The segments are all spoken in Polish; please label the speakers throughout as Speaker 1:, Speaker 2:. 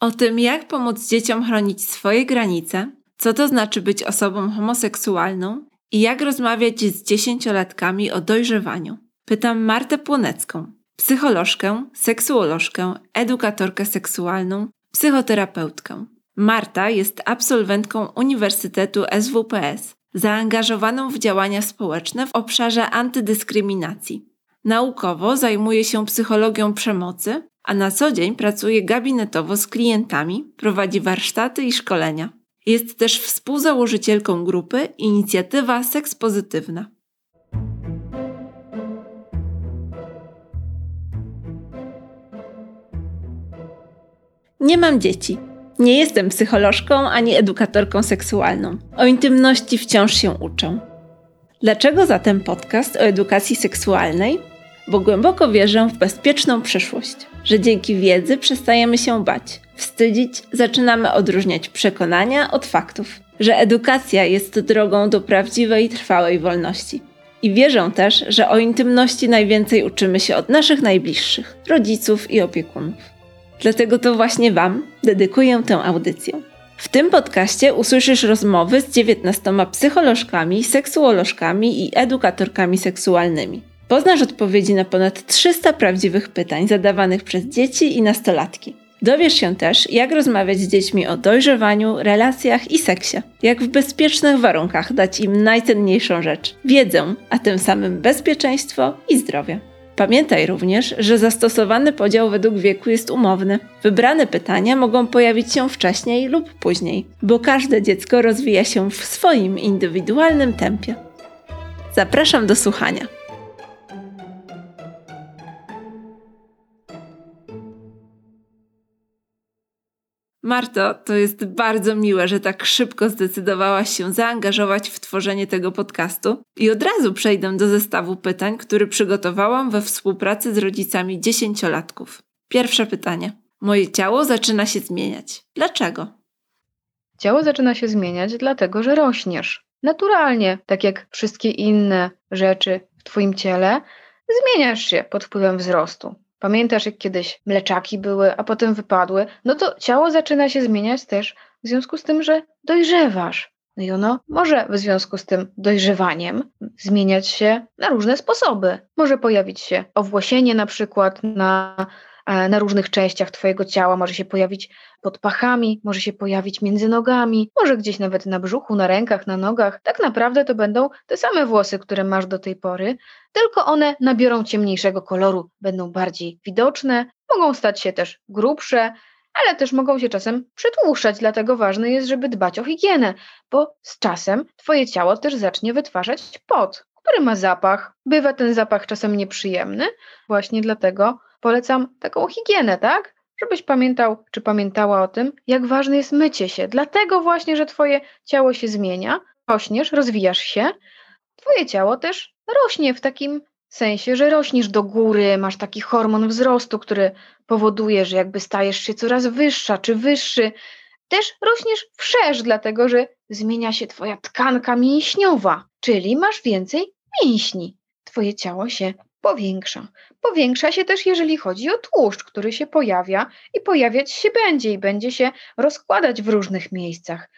Speaker 1: O tym, jak pomóc dzieciom chronić swoje granice, co to znaczy być osobą homoseksualną i jak rozmawiać z dziesięciolatkami o dojrzewaniu. Pytam Martę Płonecką, psycholożkę, seksuolożkę, edukatorkę seksualną, psychoterapeutkę. Marta jest absolwentką Uniwersytetu SWPS, zaangażowaną w działania społeczne w obszarze antydyskryminacji. Naukowo zajmuje się psychologią przemocy, a na co dzień pracuje gabinetowo z klientami, prowadzi warsztaty i szkolenia. Jest też współzałożycielką grupy Inicjatywa Seks Pozytywna. Nie mam dzieci. Nie jestem psycholożką ani edukatorką seksualną. O intymności wciąż się uczę. Dlaczego zatem podcast o edukacji seksualnej? Bo głęboko wierzę w bezpieczną przyszłość, że dzięki wiedzy przestajemy się bać, wstydzić, zaczynamy odróżniać przekonania od faktów, że edukacja jest drogą do prawdziwej trwałej wolności. I wierzę też, że o intymności najwięcej uczymy się od naszych najbliższych, rodziców i opiekunów. Dlatego to właśnie Wam dedykuję tę audycję. W tym podcaście usłyszysz rozmowy z 19 psycholożkami, seksuolożkami i edukatorkami seksualnymi. Poznasz odpowiedzi na ponad 300 prawdziwych pytań zadawanych przez dzieci i nastolatki. Dowiesz się też, jak rozmawiać z dziećmi o dojrzewaniu, relacjach i seksie. Jak w bezpiecznych warunkach dać im najcenniejszą rzecz wiedzę, a tym samym bezpieczeństwo i zdrowie. Pamiętaj również, że zastosowany podział według wieku jest umowny. Wybrane pytania mogą pojawić się wcześniej lub później, bo każde dziecko rozwija się w swoim indywidualnym tempie. Zapraszam do słuchania. Marto, to jest bardzo miłe, że tak szybko zdecydowałaś się zaangażować w tworzenie tego podcastu. I od razu przejdę do zestawu pytań, który przygotowałam we współpracy z rodzicami dziesięciolatków. Pierwsze pytanie. Moje ciało zaczyna się zmieniać. Dlaczego?
Speaker 2: Ciało zaczyna się zmieniać, dlatego że rośniesz. Naturalnie, tak jak wszystkie inne rzeczy w Twoim ciele, zmieniasz się pod wpływem wzrostu. Pamiętasz, jak kiedyś mleczaki były, a potem wypadły? No to ciało zaczyna się zmieniać też w związku z tym, że dojrzewasz. No i ono może w związku z tym dojrzewaniem zmieniać się na różne sposoby. Może pojawić się owłosienie na przykład na na różnych częściach Twojego ciała, może się pojawić pod pachami, może się pojawić między nogami, może gdzieś nawet na brzuchu, na rękach, na nogach. Tak naprawdę to będą te same włosy, które masz do tej pory, tylko one nabiorą ciemniejszego koloru, będą bardziej widoczne, mogą stać się też grubsze, ale też mogą się czasem przytłuszczać, dlatego ważne jest, żeby dbać o higienę, bo z czasem Twoje ciało też zacznie wytwarzać pot, który ma zapach. Bywa ten zapach czasem nieprzyjemny, właśnie dlatego polecam taką higienę, tak? Żebyś pamiętał czy pamiętała o tym, jak ważne jest mycie się. Dlatego właśnie, że Twoje ciało się zmienia, rośniesz, rozwijasz się. Twoje ciało też rośnie w takim sensie, że rośniesz do góry, masz taki hormon wzrostu, który powoduje, że jakby stajesz się coraz wyższa czy wyższy. Też rośniesz wszerz, dlatego że zmienia się Twoja tkanka mięśniowa, czyli masz więcej mięśni. Twoje ciało się powiększa. Powiększa się też, jeżeli chodzi o tłuszcz, który się pojawia i pojawiać się będzie i będzie się rozkładać w różnych miejscach.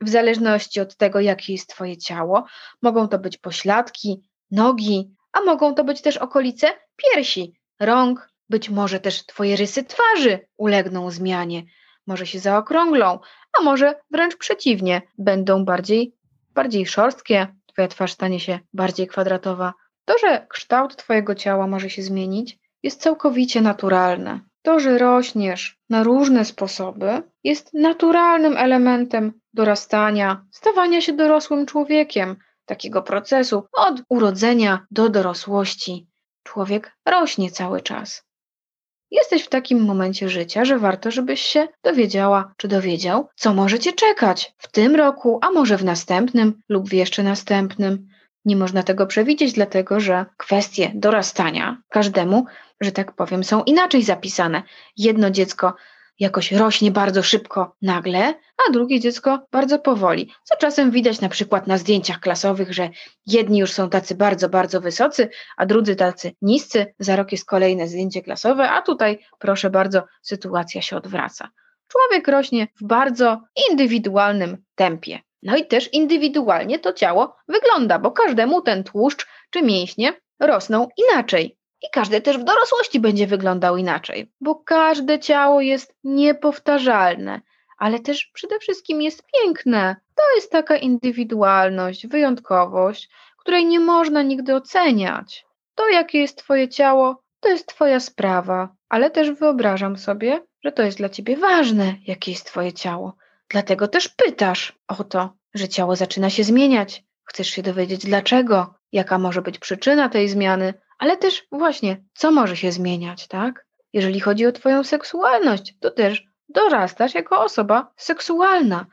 Speaker 2: W zależności od tego, jakie jest Twoje ciało, mogą to być pośladki, nogi, a mogą to być też okolice piersi, rąk, być może też Twoje rysy twarzy ulegną zmianie, może się zaokrąglą, a może wręcz przeciwnie, będą bardziej, bardziej szorstkie, Twoja twarz stanie się bardziej kwadratowa. To, że kształt Twojego ciała może się zmienić, jest całkowicie naturalne. To, że rośniesz na różne sposoby, jest naturalnym elementem dorastania, stawania się dorosłym człowiekiem, takiego procesu od urodzenia do dorosłości. Człowiek rośnie cały czas. Jesteś w takim momencie życia, że warto, żebyś się dowiedziała czy dowiedział, co może cię czekać w tym roku, a może w następnym lub w jeszcze następnym. Nie można tego przewidzieć, dlatego że kwestie dorastania każdemu, że tak powiem, są inaczej zapisane. Jedno dziecko jakoś rośnie bardzo szybko nagle, a drugie dziecko bardzo powoli. Co czasem widać na przykład na zdjęciach klasowych, że jedni już są tacy bardzo, bardzo wysocy, a drudzy tacy niscy. Za rok jest kolejne zdjęcie klasowe, a tutaj proszę bardzo, sytuacja się odwraca. Człowiek rośnie w bardzo indywidualnym tempie. No i też indywidualnie to ciało wygląda, bo każdemu ten tłuszcz czy mięśnie rosną inaczej. I każdy też w dorosłości będzie wyglądał inaczej, bo każde ciało jest niepowtarzalne, ale też przede wszystkim jest piękne. To jest taka indywidualność, wyjątkowość, której nie można nigdy oceniać. To, jakie jest Twoje ciało, to jest Twoja sprawa, ale też wyobrażam sobie, że to jest dla Ciebie ważne, jakie jest Twoje ciało. Dlatego też pytasz o to, że ciało zaczyna się zmieniać. Chcesz się dowiedzieć dlaczego, jaka może być przyczyna tej zmiany, ale też właśnie, co może się zmieniać, tak? Jeżeli chodzi o Twoją seksualność, to też dorastasz jako osoba seksualna.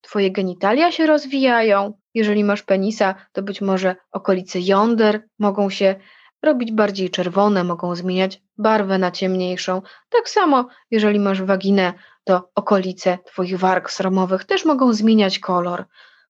Speaker 2: Twoje genitalia się rozwijają. Jeżeli masz penisa, to być może okolice jąder mogą się robić bardziej czerwone, mogą zmieniać barwę na ciemniejszą. Tak samo, jeżeli masz waginę, to okolice Twoich warg sromowych też mogą zmieniać kolor.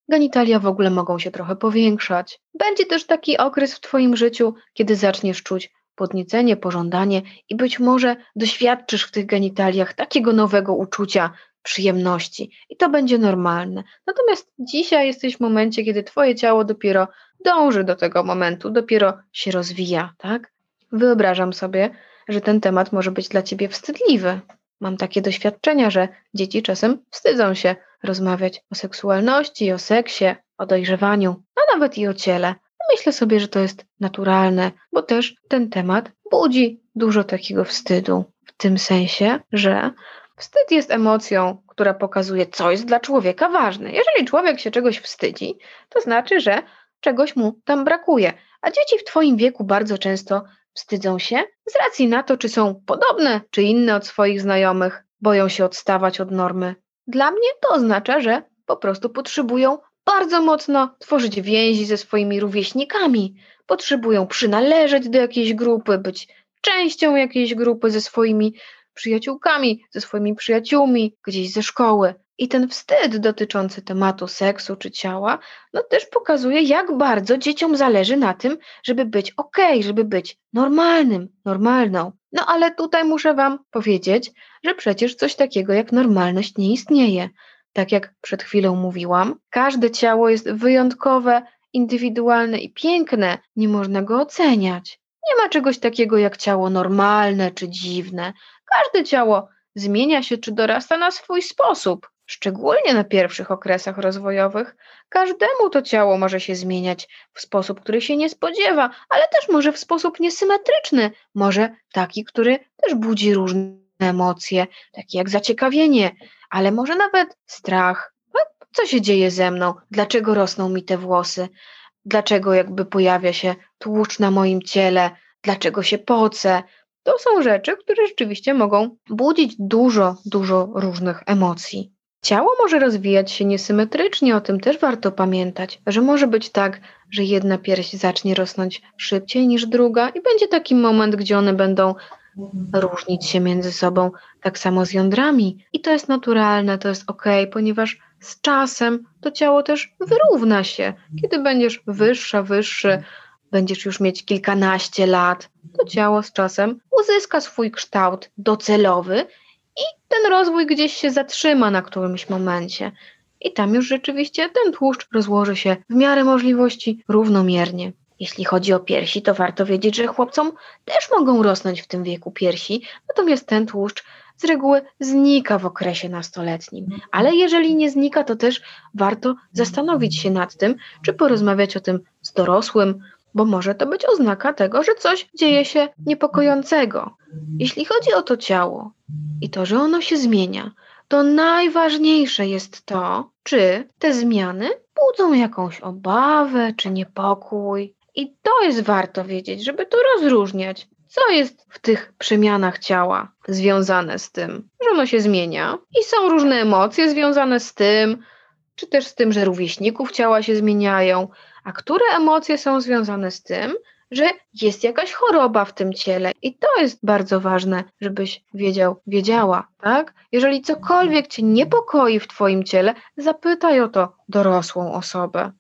Speaker 2: Genitalia w ogóle mogą się trochę powiększać. Będzie też taki okres w Twoim życiu, kiedy zaczniesz czuć podniecenie, pożądanie i być może doświadczysz w tych genitaliach takiego nowego uczucia, przyjemności i to będzie normalne. Natomiast dzisiaj jesteś w momencie, kiedy Twoje ciało dopiero dąży do tego momentu, dopiero się rozwija, tak? Wyobrażam sobie, że ten temat może być dla Ciebie wstydliwy. Mam takie doświadczenia, że dzieci czasem wstydzą się rozmawiać o seksualności, o seksie, o dojrzewaniu, a nawet i o ciele. Myślę sobie, że to jest naturalne, bo też ten temat budzi dużo takiego wstydu. W tym sensie, że wstyd jest emocją, która pokazuje, co jest dla człowieka ważne. Jeżeli człowiek się czegoś wstydzi, to znaczy, że czegoś mu tam brakuje. A dzieci w Twoim wieku bardzo często wstydzą się z racji na to, czy są podobne, czy inne od swoich znajomych, boją się odstawać od normy. Dla mnie to oznacza, że po prostu potrzebują bardzo mocno tworzyć więzi ze swoimi rówieśnikami. Potrzebują przynależeć do jakiejś grupy, być częścią jakiejś grupy ze swoimi przyjaciółkami, ze swoimi przyjaciółmi gdzieś ze szkoły. I ten wstyd dotyczący tematu seksu czy ciała, no też pokazuje, jak bardzo dzieciom zależy na tym, żeby być ok, żeby być normalnym, normalną. No ale tutaj muszę Wam powiedzieć, że przecież coś takiego jak normalność nie istnieje. Tak jak przed chwilą mówiłam, każde ciało jest wyjątkowe, indywidualne i piękne, nie można go oceniać. Nie ma czegoś takiego jak ciało normalne czy dziwne. Każde ciało zmienia się czy dorasta na swój sposób. Szczególnie na pierwszych okresach rozwojowych, każdemu to ciało może się zmieniać w sposób, który się nie spodziewa, ale też może w sposób niesymetryczny, może taki, który też budzi różne emocje, takie jak zaciekawienie, ale może nawet strach. No, co się dzieje ze mną? Dlaczego rosną mi te włosy? Dlaczego jakby pojawia się tłuszcz na moim ciele? Dlaczego się pocę? To są rzeczy, które rzeczywiście mogą budzić dużo, dużo różnych emocji. Ciało może rozwijać się niesymetrycznie, o tym też warto pamiętać, że może być tak, że jedna pierś zacznie rosnąć szybciej niż druga i będzie taki moment, gdzie one będą różnić się między sobą, tak samo z jądrami. I to jest naturalne, to jest ok, ponieważ z czasem to ciało też wyrówna się. Kiedy będziesz wyższa, wyższy, będziesz już mieć kilkanaście lat, to ciało z czasem uzyska swój kształt docelowy i ten rozwój gdzieś się zatrzyma na którymś momencie. I tam już rzeczywiście ten tłuszcz rozłoży się w miarę możliwości równomiernie. Jeśli chodzi o piersi, to warto wiedzieć, że chłopcom też mogą rosnąć w tym wieku piersi, natomiast ten tłuszcz z reguły znika w okresie nastoletnim. Ale jeżeli nie znika, to też warto zastanowić się nad tym, czy porozmawiać o tym z dorosłym, bo może to być oznaka tego, że coś dzieje się niepokojącego. Jeśli chodzi o to ciało i to, że ono się zmienia, to najważniejsze jest to, czy te zmiany budzą jakąś obawę czy niepokój. I to jest warto wiedzieć, żeby to rozróżniać. Co jest w tych przemianach ciała związane z tym, że ono się zmienia i są różne emocje związane z tym, czy też z tym, że rówieśników ciała się zmieniają, a które emocje są związane z tym, że jest jakaś choroba w tym ciele. I to jest bardzo ważne, żebyś wiedział, wiedziała, tak? Jeżeli cokolwiek cię niepokoi w twoim ciele, zapytaj o to dorosłą osobę.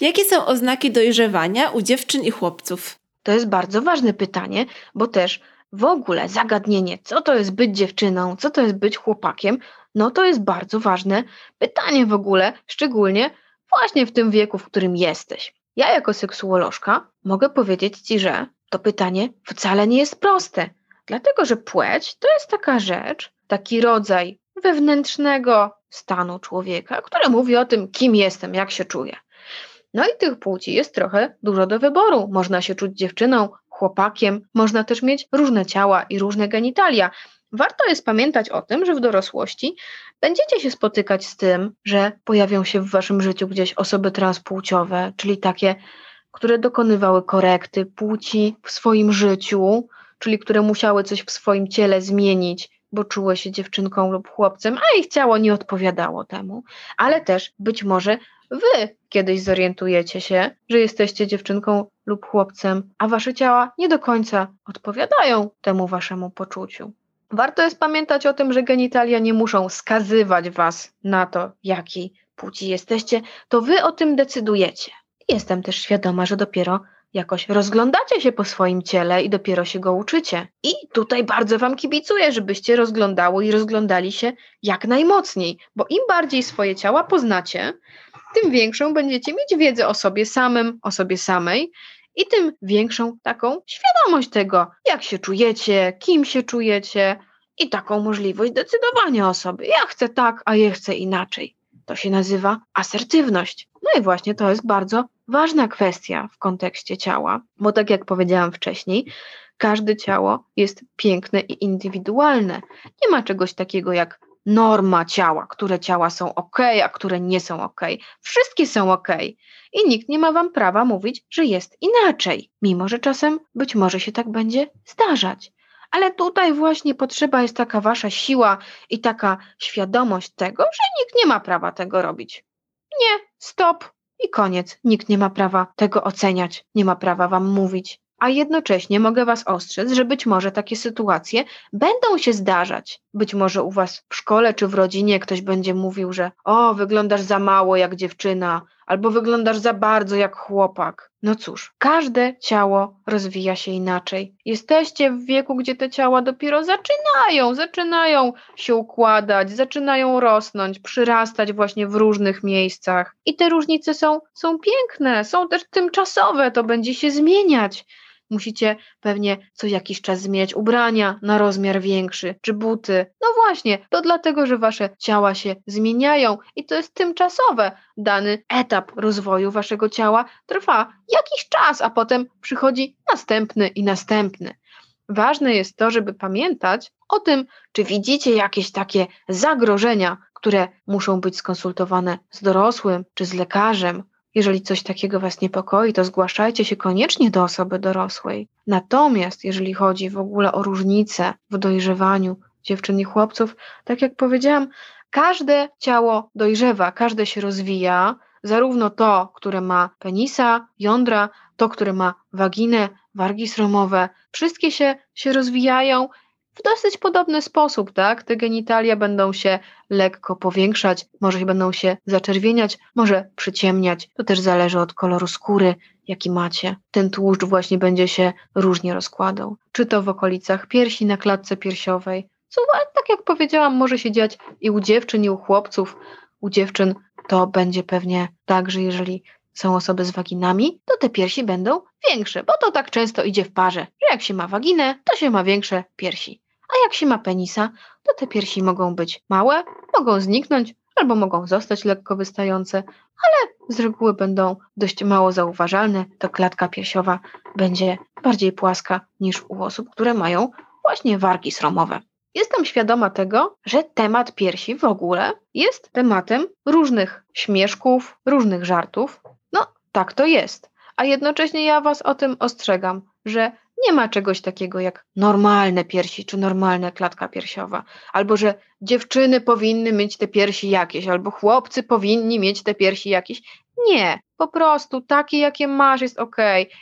Speaker 1: Jakie są oznaki dojrzewania u dziewczyn i chłopców?
Speaker 2: To jest bardzo ważne pytanie, bo też w ogóle zagadnienie, co to jest być dziewczyną, co to jest być chłopakiem, no to jest bardzo ważne pytanie w ogóle, szczególnie właśnie w tym wieku, w którym jesteś. Ja jako seksuolożka mogę powiedzieć Ci, że to pytanie wcale nie jest proste, dlatego że płeć to jest taka rzecz, taki rodzaj wewnętrznego stanu człowieka, który mówi o tym, kim jestem, jak się czuję. No i tych płci jest trochę dużo do wyboru. Można się czuć dziewczyną, chłopakiem, można też mieć różne ciała i różne genitalia. Warto jest pamiętać o tym, że w dorosłości będziecie się spotykać z tym, że pojawią się w waszym życiu gdzieś osoby transpłciowe, czyli takie, które dokonywały korekty płci w swoim życiu, czyli które musiały coś w swoim ciele zmienić, bo czuły się dziewczynką lub chłopcem, a ich ciało nie odpowiadało temu, ale też być może wy kiedyś zorientujecie się, że jesteście dziewczynką lub chłopcem, a wasze ciała nie do końca odpowiadają temu waszemu poczuciu. Warto jest pamiętać o tym, że genitalia nie muszą skazywać was na to, jaki płci jesteście, to wy o tym decydujecie. Jestem też świadoma, że dopiero jakoś rozglądacie się po swoim ciele i dopiero się go uczycie. I tutaj bardzo Wam kibicuję, żebyście rozglądały i rozglądali się jak najmocniej, bo im bardziej swoje ciała poznacie, tym większą będziecie mieć wiedzę o sobie samym, o sobie samej i tym większą taką świadomość tego, jak się czujecie, kim się czujecie i taką możliwość decydowania o sobie. Ja chcę tak, a ja chcę inaczej. To się nazywa asertywność. No i właśnie to jest bardzo ważna kwestia w kontekście ciała, bo tak jak powiedziałam wcześniej, każde ciało jest piękne i indywidualne. Nie ma czegoś takiego jak norma ciała, które ciała są ok, a które nie są ok. Wszystkie są ok. I nikt nie ma wam prawa mówić, że jest inaczej, mimo że czasem być może się tak będzie zdarzać. Ale tutaj właśnie potrzeba jest taka wasza siła i taka świadomość tego, że nikt nie ma prawa tego robić. Nie, stop i koniec. Nikt nie ma prawa tego oceniać, nie ma prawa wam mówić. A jednocześnie mogę was ostrzec, że być może takie sytuacje będą się zdarzać. Być może u was w szkole czy w rodzinie ktoś będzie mówił, że o, wyglądasz za mało jak dziewczyna, albo wyglądasz za bardzo jak chłopak. No cóż, każde ciało rozwija się inaczej. Jesteście w wieku, gdzie te ciała dopiero zaczynają, zaczynają się układać, zaczynają rosnąć, przyrastać właśnie w różnych miejscach. I te różnice są, są piękne, są też tymczasowe, to będzie się zmieniać. Musicie pewnie co jakiś czas zmieniać ubrania na rozmiar większy, czy buty. No właśnie, to dlatego, że wasze ciała się zmieniają i to jest tymczasowe. Dany etap rozwoju waszego ciała trwa jakiś czas, a potem przychodzi następny i następny. Ważne jest to, żeby pamiętać o tym, czy widzicie jakieś takie zagrożenia, które muszą być skonsultowane z dorosłym czy z lekarzem, jeżeli coś takiego Was niepokoi, to zgłaszajcie się koniecznie do osoby dorosłej. Natomiast jeżeli chodzi w ogóle o różnice w dojrzewaniu dziewczyn i chłopców, tak jak powiedziałam, każde ciało dojrzewa, każde się rozwija, zarówno to, które ma penisa, jądra, to, które ma waginę, wargi sromowe, wszystkie się, się rozwijają w dosyć podobny sposób, tak? Te genitalia będą się lekko powiększać, może będą się zaczerwieniać, może przyciemniać. To też zależy od koloru skóry, jaki macie. Ten tłuszcz właśnie będzie się różnie rozkładał. Czy to w okolicach piersi, na klatce piersiowej. Co, tak jak powiedziałam, może się dziać i u dziewczyn, i u chłopców. U dziewczyn to będzie pewnie tak, że jeżeli są osoby z waginami, to te piersi będą większe, bo to tak często idzie w parze, że jak się ma waginę, to się ma większe piersi. A jak się ma penisa, to te piersi mogą być małe, mogą zniknąć albo mogą zostać lekko wystające, ale z reguły będą dość mało zauważalne. To klatka piersiowa będzie bardziej płaska niż u osób, które mają właśnie wargi sromowe. Jestem świadoma tego, że temat piersi w ogóle jest tematem różnych śmieszków, różnych żartów. No, tak to jest. A jednocześnie ja Was o tym ostrzegam, że nie ma czegoś takiego jak normalne piersi czy normalna klatka piersiowa, albo że dziewczyny powinny mieć te piersi jakieś, albo chłopcy powinni mieć te piersi jakieś. Nie, po prostu takie, jakie masz, jest ok.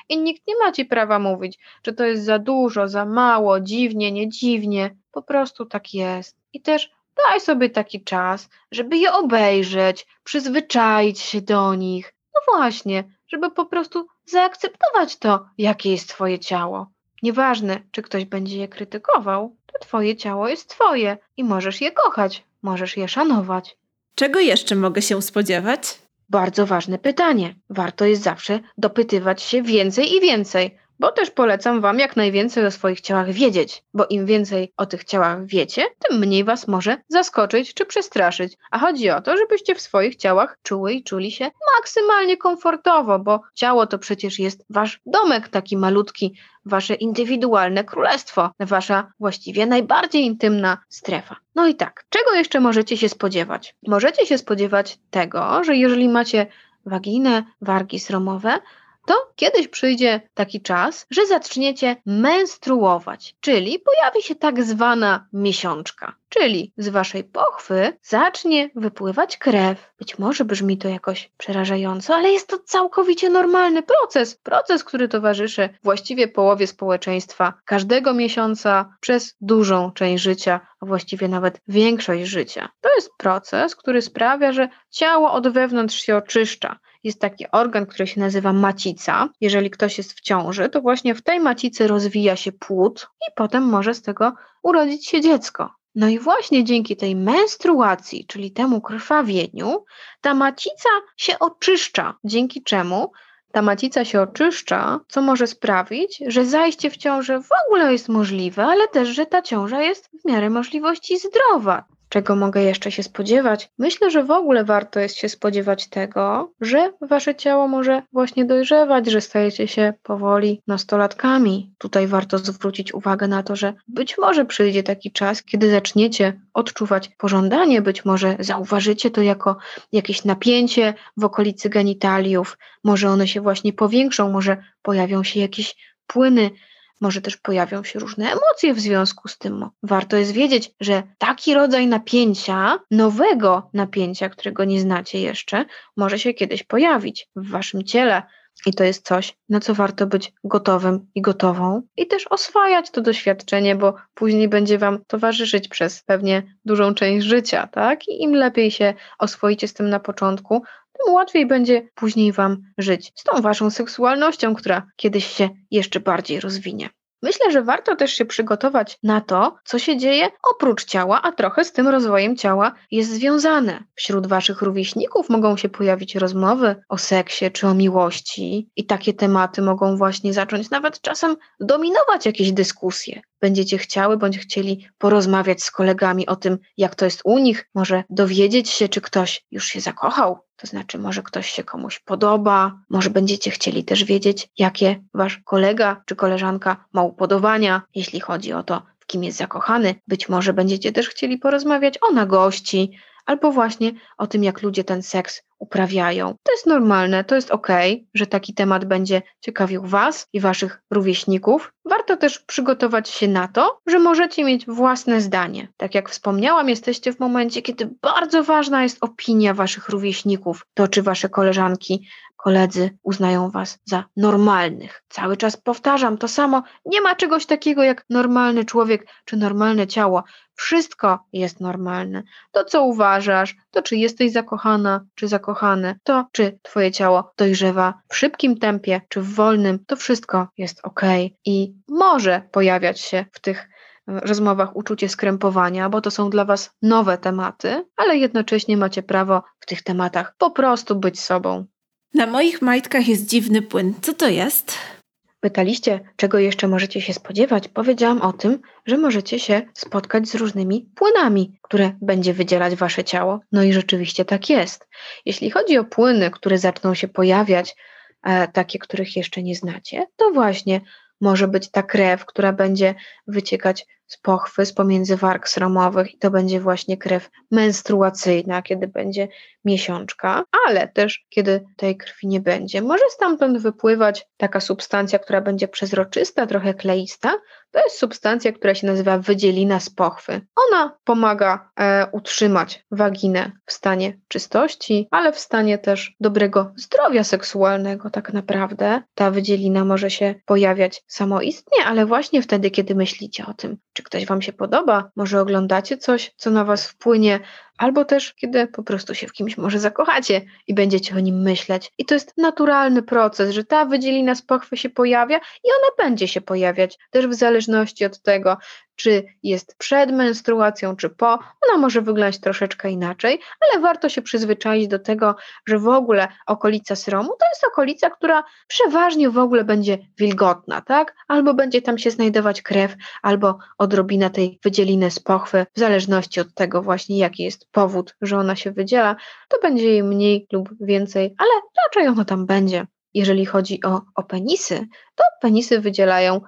Speaker 2: I nikt nie ma ci prawa mówić, czy to jest za dużo, za mało, dziwnie, nie dziwnie. Po prostu tak jest. I też daj sobie taki czas, żeby je obejrzeć, przyzwyczaić się do nich. No właśnie, żeby po prostu zaakceptować to, jakie jest Twoje ciało. Nieważne, czy ktoś będzie je krytykował, to twoje ciało jest twoje i możesz je kochać, możesz je szanować.
Speaker 1: Czego jeszcze mogę się spodziewać?
Speaker 2: Bardzo ważne pytanie. Warto jest zawsze dopytywać się więcej i więcej, bo też polecam Wam jak najwięcej o swoich ciałach wiedzieć, bo im więcej o tych ciałach wiecie, tym mniej Was może zaskoczyć czy przestraszyć. A chodzi o to, żebyście w swoich ciałach czuły i czuli się maksymalnie komfortowo, bo ciało to przecież jest Wasz domek taki malutki, Wasze indywidualne królestwo, Wasza właściwie najbardziej intymna strefa. No i tak, czego jeszcze możecie się spodziewać? Możecie się spodziewać tego, że jeżeli macie waginę, wargi sromowe, to kiedyś przyjdzie taki czas, że zaczniecie menstruować, czyli pojawi się tak zwana miesiączka. Czyli z waszej pochwy zacznie wypływać krew. Być może brzmi to jakoś przerażająco, ale jest to całkowicie normalny proces. Proces, który towarzyszy właściwie połowie społeczeństwa każdego miesiąca przez dużą część życia, a właściwie nawet większość życia. To jest proces, który sprawia, że ciało od wewnątrz się oczyszcza jest taki organ, który się nazywa macica. Jeżeli ktoś jest w ciąży, to właśnie w tej macicy rozwija się płód i potem może z tego urodzić się dziecko. No i właśnie dzięki tej menstruacji, czyli temu krwawieniu, ta macica się oczyszcza, dzięki czemu ta macica się oczyszcza, co może sprawić, że zajście w ciążę w ogóle jest możliwe, ale też, że ta ciąża jest w miarę możliwości zdrowa. Czego mogę jeszcze się spodziewać? Myślę, że w ogóle warto jest się spodziewać tego, że wasze ciało może właśnie dojrzewać, że stajecie się powoli nastolatkami. Tutaj warto zwrócić uwagę na to, że być może przyjdzie taki czas, kiedy zaczniecie odczuwać pożądanie, być może zauważycie to jako jakieś napięcie w okolicy genitaliów, może one się właśnie powiększą, może pojawią się jakieś płyny może też pojawią się różne emocje w związku z tym. Warto jest wiedzieć, że taki rodzaj napięcia, nowego napięcia, którego nie znacie jeszcze, może się kiedyś pojawić w waszym ciele. I to jest coś, na co warto być gotowym i gotową, i też oswajać to doświadczenie, bo później będzie Wam towarzyszyć przez pewnie dużą część życia, tak? I im lepiej się oswoicie z tym na początku, tym łatwiej będzie później Wam żyć z tą Waszą seksualnością, która kiedyś się jeszcze bardziej rozwinie. Myślę, że warto też się przygotować na to, co się dzieje oprócz ciała, a trochę z tym rozwojem ciała jest związane. Wśród waszych rówieśników mogą się pojawić rozmowy o seksie czy o miłości, i takie tematy mogą właśnie zacząć nawet czasem dominować jakieś dyskusje będziecie chciały bądź chcieli porozmawiać z kolegami o tym, jak to jest u nich, może dowiedzieć się, czy ktoś już się zakochał, to znaczy może ktoś się komuś podoba, może będziecie chcieli też wiedzieć, jakie wasz kolega czy koleżanka ma upodobania, jeśli chodzi o to, w kim jest zakochany. Być może będziecie też chcieli porozmawiać o nagości, albo właśnie o tym, jak ludzie ten seks uprawiają. To jest normalne, to jest ok, że taki temat będzie ciekawił Was i Waszych rówieśników. Warto też przygotować się na to, że możecie mieć własne zdanie. Tak jak wspomniałam, jesteście w momencie, kiedy bardzo ważna jest opinia Waszych rówieśników, to czy Wasze koleżanki koledzy uznają was za normalnych. Cały czas powtarzam to samo. Nie ma czegoś takiego jak normalny człowiek czy normalne ciało. Wszystko jest normalne. To, co uważasz, to czy jesteś zakochana, czy zakochany, to czy twoje ciało dojrzewa w szybkim tempie, czy w wolnym, to wszystko jest ok. I może pojawiać się w tych rozmowach uczucie skrępowania, bo to są dla Was nowe tematy, ale jednocześnie macie prawo w tych tematach po prostu być sobą.
Speaker 1: Na moich majtkach jest dziwny płyn. Co to jest?
Speaker 2: Pytaliście, czego jeszcze możecie się spodziewać? Powiedziałam o tym, że możecie się spotkać z różnymi płynami, które będzie wydzielać wasze ciało. No i rzeczywiście tak jest. Jeśli chodzi o płyny, które zaczną się pojawiać, e, takie, których jeszcze nie znacie, to właśnie może być ta krew, która będzie wyciekać z pochwy, z pomiędzy warg sromowych i to będzie właśnie krew menstruacyjna, kiedy będzie miesiączka, ale też kiedy tej krwi nie będzie. Może stamtąd wypływać taka substancja, która będzie przezroczysta, trochę kleista. To jest substancja, która się nazywa wydzielina z pochwy. Ona pomaga e, utrzymać waginę w stanie czystości, ale w stanie też dobrego zdrowia seksualnego tak naprawdę. Ta wydzielina może się pojawiać samoistnie, ale właśnie wtedy, kiedy myślicie o tym, czy ktoś Wam się podoba, może oglądacie coś, co na Was wpłynie, albo też kiedy po prostu się w kimś może zakochacie i będziecie o nim myśleć. I to jest naturalny proces, że ta wydzielina z pochwy się pojawia i ona będzie się pojawiać, też w zależności od tego, czy jest przed menstruacją, czy po. Ona może wyglądać troszeczkę inaczej, ale warto się przyzwyczaić do tego, że w ogóle okolica sromu to jest okolica, która przeważnie w ogóle będzie wilgotna, tak? Albo będzie tam się znajdować krew, albo odrobina tej wydzieliny z pochwy, w zależności od tego właśnie, jaki jest powód, że ona się wydziela, to będzie jej mniej lub więcej, ale raczej ono tam będzie. Jeżeli chodzi o, o penisy, to penisy wydzielają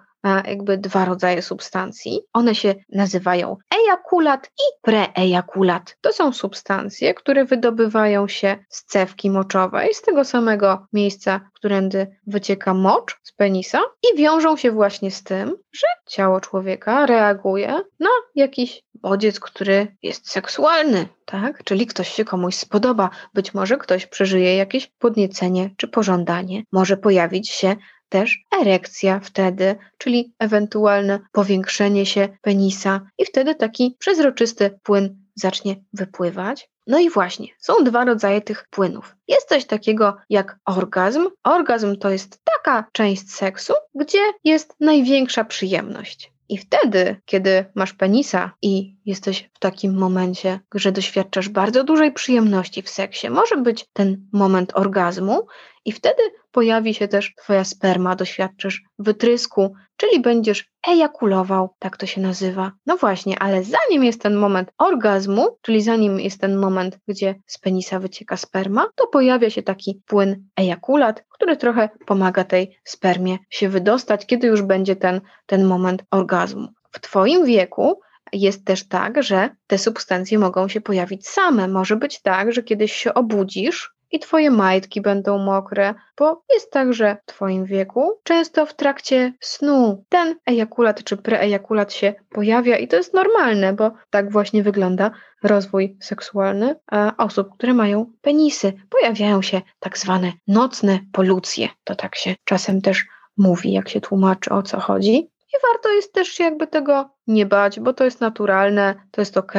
Speaker 2: jakby dwa rodzaje substancji. One się nazywają ejakulat i preejakulat. To są substancje, które wydobywają się z cewki moczowej, z tego samego miejsca, którędy wycieka mocz z penisa i wiążą się właśnie z tym, że ciało człowieka reaguje na jakiś bodziec, który jest seksualny, tak? Czyli ktoś się komuś spodoba, być może ktoś przeżyje jakieś podniecenie czy pożądanie, może pojawić się też erekcja wtedy, czyli ewentualne powiększenie się penisa i wtedy taki przezroczysty płyn zacznie wypływać. No i właśnie, są dwa rodzaje tych płynów. Jest coś takiego jak orgazm. Orgazm to jest taka część seksu, gdzie jest największa przyjemność. I wtedy, kiedy masz penisa i jesteś w takim momencie, że doświadczasz bardzo dużej przyjemności w seksie, może być ten moment orgazmu, i wtedy pojawi się też Twoja sperma, doświadczysz wytrysku, czyli będziesz ejakulował, tak to się nazywa. No właśnie, ale zanim jest ten moment orgazmu, czyli zanim jest ten moment, gdzie z penisa wycieka sperma, to pojawia się taki płyn ejakulat, który trochę pomaga tej spermie się wydostać, kiedy już będzie ten, ten moment orgazmu. W Twoim wieku jest też tak, że te substancje mogą się pojawić same. Może być tak, że kiedyś się obudzisz i Twoje majtki będą mokre, bo jest tak, że w Twoim wieku często w trakcie snu ten ejakulat czy preejakulat się pojawia i to jest normalne, bo tak właśnie wygląda rozwój seksualny osób, które mają penisy. Pojawiają się tak zwane nocne polucje. To tak się czasem też mówi, jak się tłumaczy o co chodzi. I warto jest też się jakby tego nie bać, bo to jest naturalne, to jest ok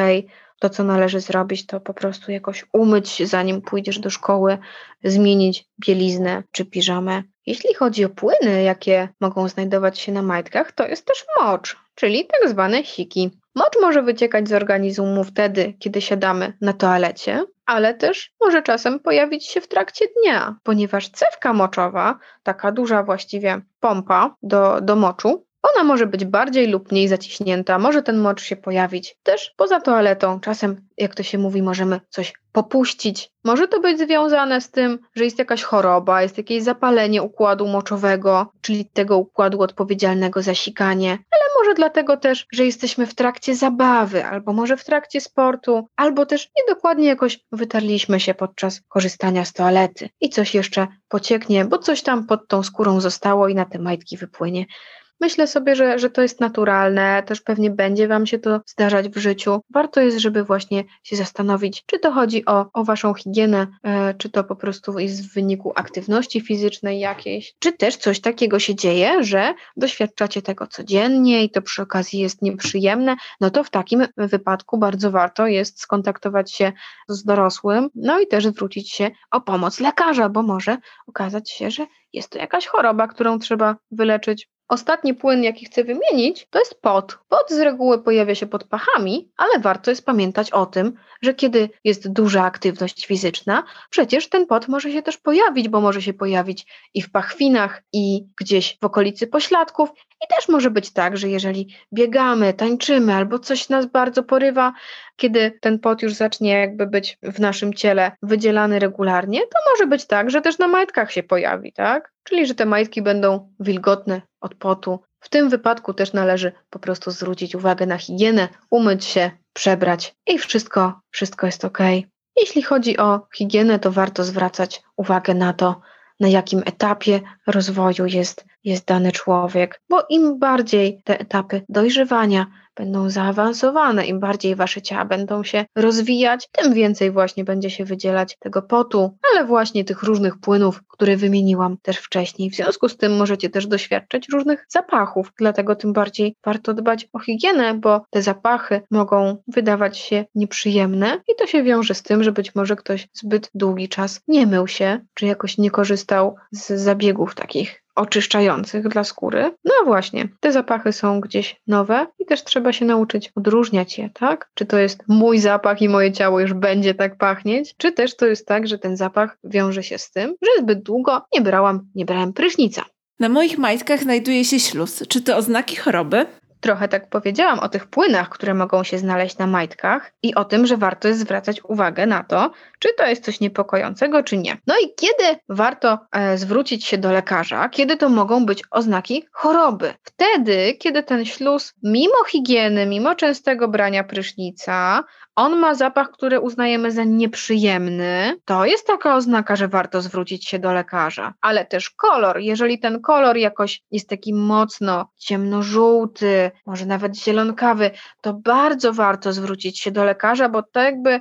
Speaker 2: to, co należy zrobić, to po prostu jakoś umyć zanim pójdziesz do szkoły, zmienić bieliznę czy piżamę. Jeśli chodzi o płyny, jakie mogą znajdować się na majtkach, to jest też mocz, czyli tak zwane siki. Mocz może wyciekać z organizmu wtedy, kiedy siadamy na toalecie, ale też może czasem pojawić się w trakcie dnia, ponieważ cewka moczowa, taka duża właściwie pompa do, do moczu, ona może być bardziej lub mniej zaciśnięta, może ten mocz się pojawić też poza toaletą. Czasem, jak to się mówi, możemy coś popuścić. Może to być związane z tym, że jest jakaś choroba, jest jakieś zapalenie układu moczowego, czyli tego układu odpowiedzialnego za sikanie, ale może dlatego też, że jesteśmy w trakcie zabawy, albo może w trakcie sportu, albo też niedokładnie jakoś wytarliśmy się podczas korzystania z toalety i coś jeszcze pocieknie, bo coś tam pod tą skórą zostało i na te majtki wypłynie. Myślę sobie, że, że to jest naturalne, też pewnie będzie Wam się to zdarzać w życiu. Warto jest, żeby właśnie się zastanowić, czy to chodzi o, o Waszą higienę, e, czy to po prostu jest w wyniku aktywności fizycznej jakiejś, czy też coś takiego się dzieje, że doświadczacie tego codziennie i to przy okazji jest nieprzyjemne, no to w takim wypadku bardzo warto jest skontaktować się z dorosłym, no i też zwrócić się o pomoc lekarza, bo może okazać się, że jest to jakaś choroba, którą trzeba wyleczyć. Ostatni płyn, jaki chcę wymienić, to jest pot. Pot z reguły pojawia się pod pachami, ale warto jest pamiętać o tym, że kiedy jest duża aktywność fizyczna, przecież ten pot może się też pojawić, bo może się pojawić i w pachwinach, i gdzieś w okolicy pośladków. I też może być tak, że jeżeli biegamy, tańczymy albo coś nas bardzo porywa, kiedy ten pot już zacznie jakby być w naszym ciele wydzielany regularnie, to może być tak, że też na majtkach się pojawi, tak? Czyli, że te majtki będą wilgotne od potu. W tym wypadku też należy po prostu zwrócić uwagę na higienę, umyć się, przebrać i wszystko, wszystko jest ok. Jeśli chodzi o higienę, to warto zwracać uwagę na to, na jakim etapie rozwoju jest, jest dany człowiek, bo im bardziej te etapy dojrzewania będą zaawansowane. Im bardziej wasze ciała będą się rozwijać, tym więcej właśnie będzie się wydzielać tego potu, ale właśnie tych różnych płynów, które wymieniłam też wcześniej. W związku z tym możecie też doświadczać różnych zapachów, dlatego tym bardziej warto dbać o higienę, bo te zapachy mogą wydawać się nieprzyjemne i to się wiąże z tym, że być może ktoś zbyt długi czas nie mył się, czy jakoś nie korzystał z zabiegów takich oczyszczających dla skóry. No właśnie, te zapachy są gdzieś nowe i też trzeba się nauczyć odróżniać je, tak? Czy to jest mój zapach i moje ciało już będzie tak pachnieć, czy też to jest tak, że ten zapach wiąże się z tym, że zbyt długo nie brałam, nie brałem prysznica.
Speaker 1: Na moich majtkach znajduje się śluz. Czy to oznaki choroby?
Speaker 2: Trochę tak powiedziałam o tych płynach, które mogą się znaleźć na majtkach i o tym, że warto jest zwracać uwagę na to, czy to jest coś niepokojącego, czy nie. No i kiedy warto e, zwrócić się do lekarza, kiedy to mogą być oznaki choroby? Wtedy, kiedy ten śluz, mimo higieny, mimo częstego brania prysznica, on ma zapach, który uznajemy za nieprzyjemny, to jest taka oznaka, że warto zwrócić się do lekarza. Ale też kolor, jeżeli ten kolor jakoś jest taki mocno ciemnożółty, może nawet zielonkawy, to bardzo warto zwrócić się do lekarza, bo to jakby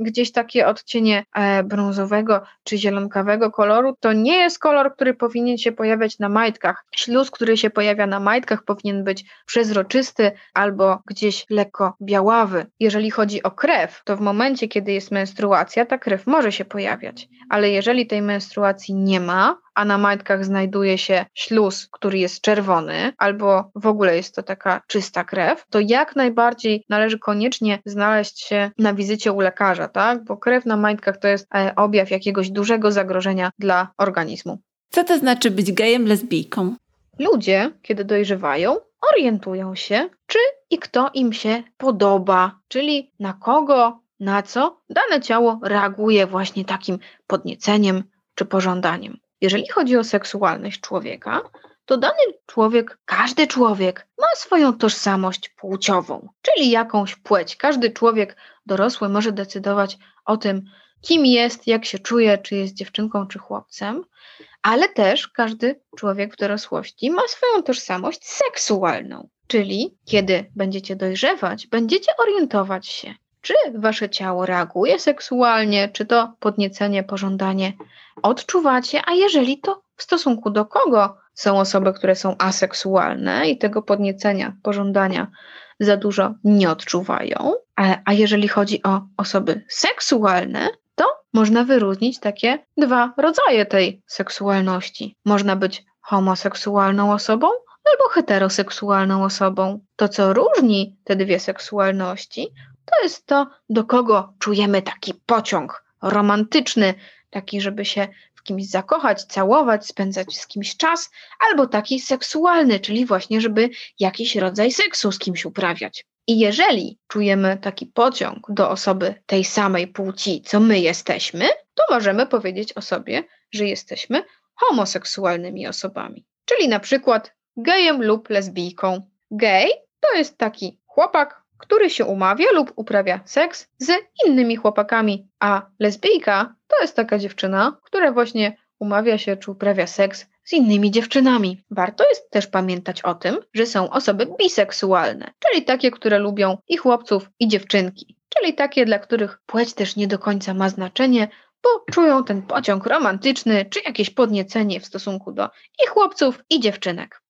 Speaker 2: gdzieś takie odcienie e, brązowego czy zielonkawego koloru, to nie jest kolor, który powinien się pojawiać na majtkach. Śluz, który się pojawia na majtkach, powinien być przezroczysty albo gdzieś lekko białawy. Jeżeli chodzi o krew, to w momencie, kiedy jest menstruacja, ta krew może się pojawiać, ale jeżeli tej menstruacji nie ma, a na majtkach znajduje się śluz, który jest czerwony, albo w ogóle jest to taka czysta krew, to jak najbardziej należy koniecznie znaleźć się na wizycie u lekarza, tak? Bo krew na majtkach to jest e, objaw jakiegoś dużego zagrożenia dla organizmu.
Speaker 1: Co to znaczy być gejem, lesbijką?
Speaker 2: Ludzie, kiedy dojrzewają, orientują się, czy i kto im się podoba, czyli na kogo, na co dane ciało reaguje właśnie takim podnieceniem czy pożądaniem. Jeżeli chodzi o seksualność człowieka, to dany człowiek, każdy człowiek ma swoją tożsamość płciową, czyli jakąś płeć. Każdy człowiek dorosły może decydować o tym, kim jest, jak się czuje, czy jest dziewczynką, czy chłopcem, ale też każdy człowiek w dorosłości ma swoją tożsamość seksualną. Czyli kiedy będziecie dojrzewać, będziecie orientować się, czy wasze ciało reaguje seksualnie, czy to podniecenie, pożądanie odczuwacie, a jeżeli to w stosunku do kogo są osoby, które są aseksualne i tego podniecenia, pożądania za dużo nie odczuwają, a, a jeżeli chodzi o osoby seksualne, to można wyróżnić takie dwa rodzaje tej seksualności. Można być homoseksualną osobą albo heteroseksualną osobą. To, co różni te dwie seksualności, to jest to, do kogo czujemy taki pociąg romantyczny, taki, żeby się kimś zakochać, całować, spędzać z kimś czas, albo taki seksualny, czyli właśnie, żeby jakiś rodzaj seksu z kimś uprawiać. I jeżeli czujemy taki pociąg do osoby tej samej płci, co my jesteśmy, to możemy powiedzieć o sobie, że jesteśmy homoseksualnymi osobami. Czyli na przykład gejem lub lesbijką. Gej to jest taki chłopak, który się umawia lub uprawia seks z innymi chłopakami, a lesbijka to jest taka dziewczyna, która właśnie umawia się czy uprawia seks z innymi dziewczynami. Warto jest też pamiętać o tym, że są osoby biseksualne, czyli takie, które lubią i chłopców, i dziewczynki, czyli takie, dla których płeć też nie do końca ma znaczenie, bo czują ten pociąg romantyczny czy jakieś podniecenie w stosunku do i chłopców, i dziewczynek.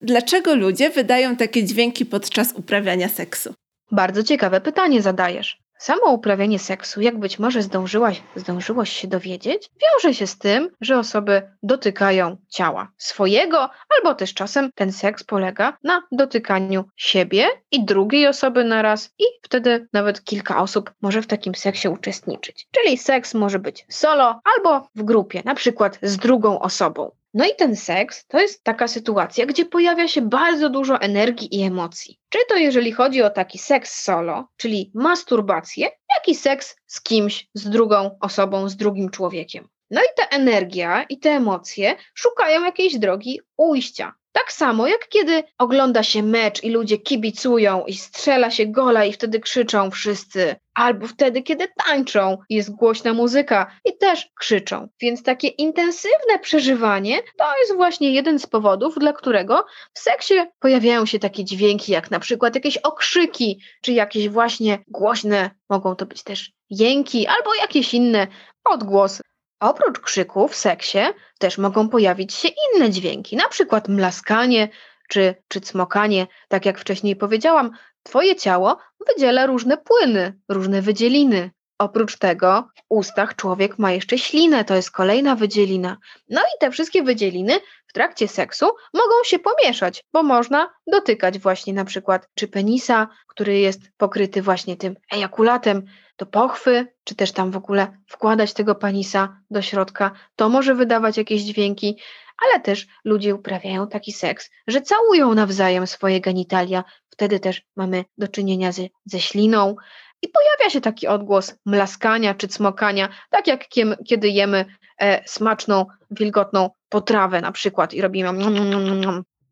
Speaker 1: Dlaczego ludzie wydają takie dźwięki podczas uprawiania seksu?
Speaker 2: Bardzo ciekawe pytanie zadajesz. Samo uprawianie seksu, jak być może zdążyłaś, zdążyłoś się dowiedzieć, wiąże się z tym, że osoby dotykają ciała swojego, albo też czasem ten seks polega na dotykaniu siebie i drugiej osoby naraz, i wtedy nawet kilka osób może w takim seksie uczestniczyć. Czyli seks może być solo albo w grupie, na przykład z drugą osobą. No i ten seks to jest taka sytuacja, gdzie pojawia się bardzo dużo energii i emocji. Czy to jeżeli chodzi o taki seks solo, czyli masturbację, jak i seks z kimś, z drugą osobą, z drugim człowiekiem. No i ta energia i te emocje szukają jakiejś drogi ujścia. Tak samo jak kiedy ogląda się mecz i ludzie kibicują i strzela się gola i wtedy krzyczą wszyscy, albo wtedy kiedy tańczą, jest głośna muzyka i też krzyczą. Więc takie intensywne przeżywanie to jest właśnie jeden z powodów, dla którego w seksie pojawiają się takie dźwięki, jak na przykład jakieś okrzyki, czy jakieś właśnie głośne, mogą to być też jęki, albo jakieś inne odgłosy. Oprócz krzyków w seksie też mogą pojawić się inne dźwięki, na przykład mlaskanie czy, czy cmokanie. Tak jak wcześniej powiedziałam, Twoje ciało wydziela różne płyny, różne wydzieliny. Oprócz tego w ustach człowiek ma jeszcze ślinę, to jest kolejna wydzielina. No i te wszystkie wydzieliny w trakcie seksu mogą się pomieszać, bo można dotykać właśnie na przykład czy penisa, który jest pokryty właśnie tym ejakulatem, do pochwy, czy też tam w ogóle wkładać tego penisa do środka. To może wydawać jakieś dźwięki, ale też ludzie uprawiają taki seks, że całują nawzajem swoje genitalia. Wtedy też mamy do czynienia ze śliną. I pojawia się taki odgłos mlaskania czy cmokania, tak jak kiedy jemy e, smaczną, wilgotną potrawę na przykład i robimy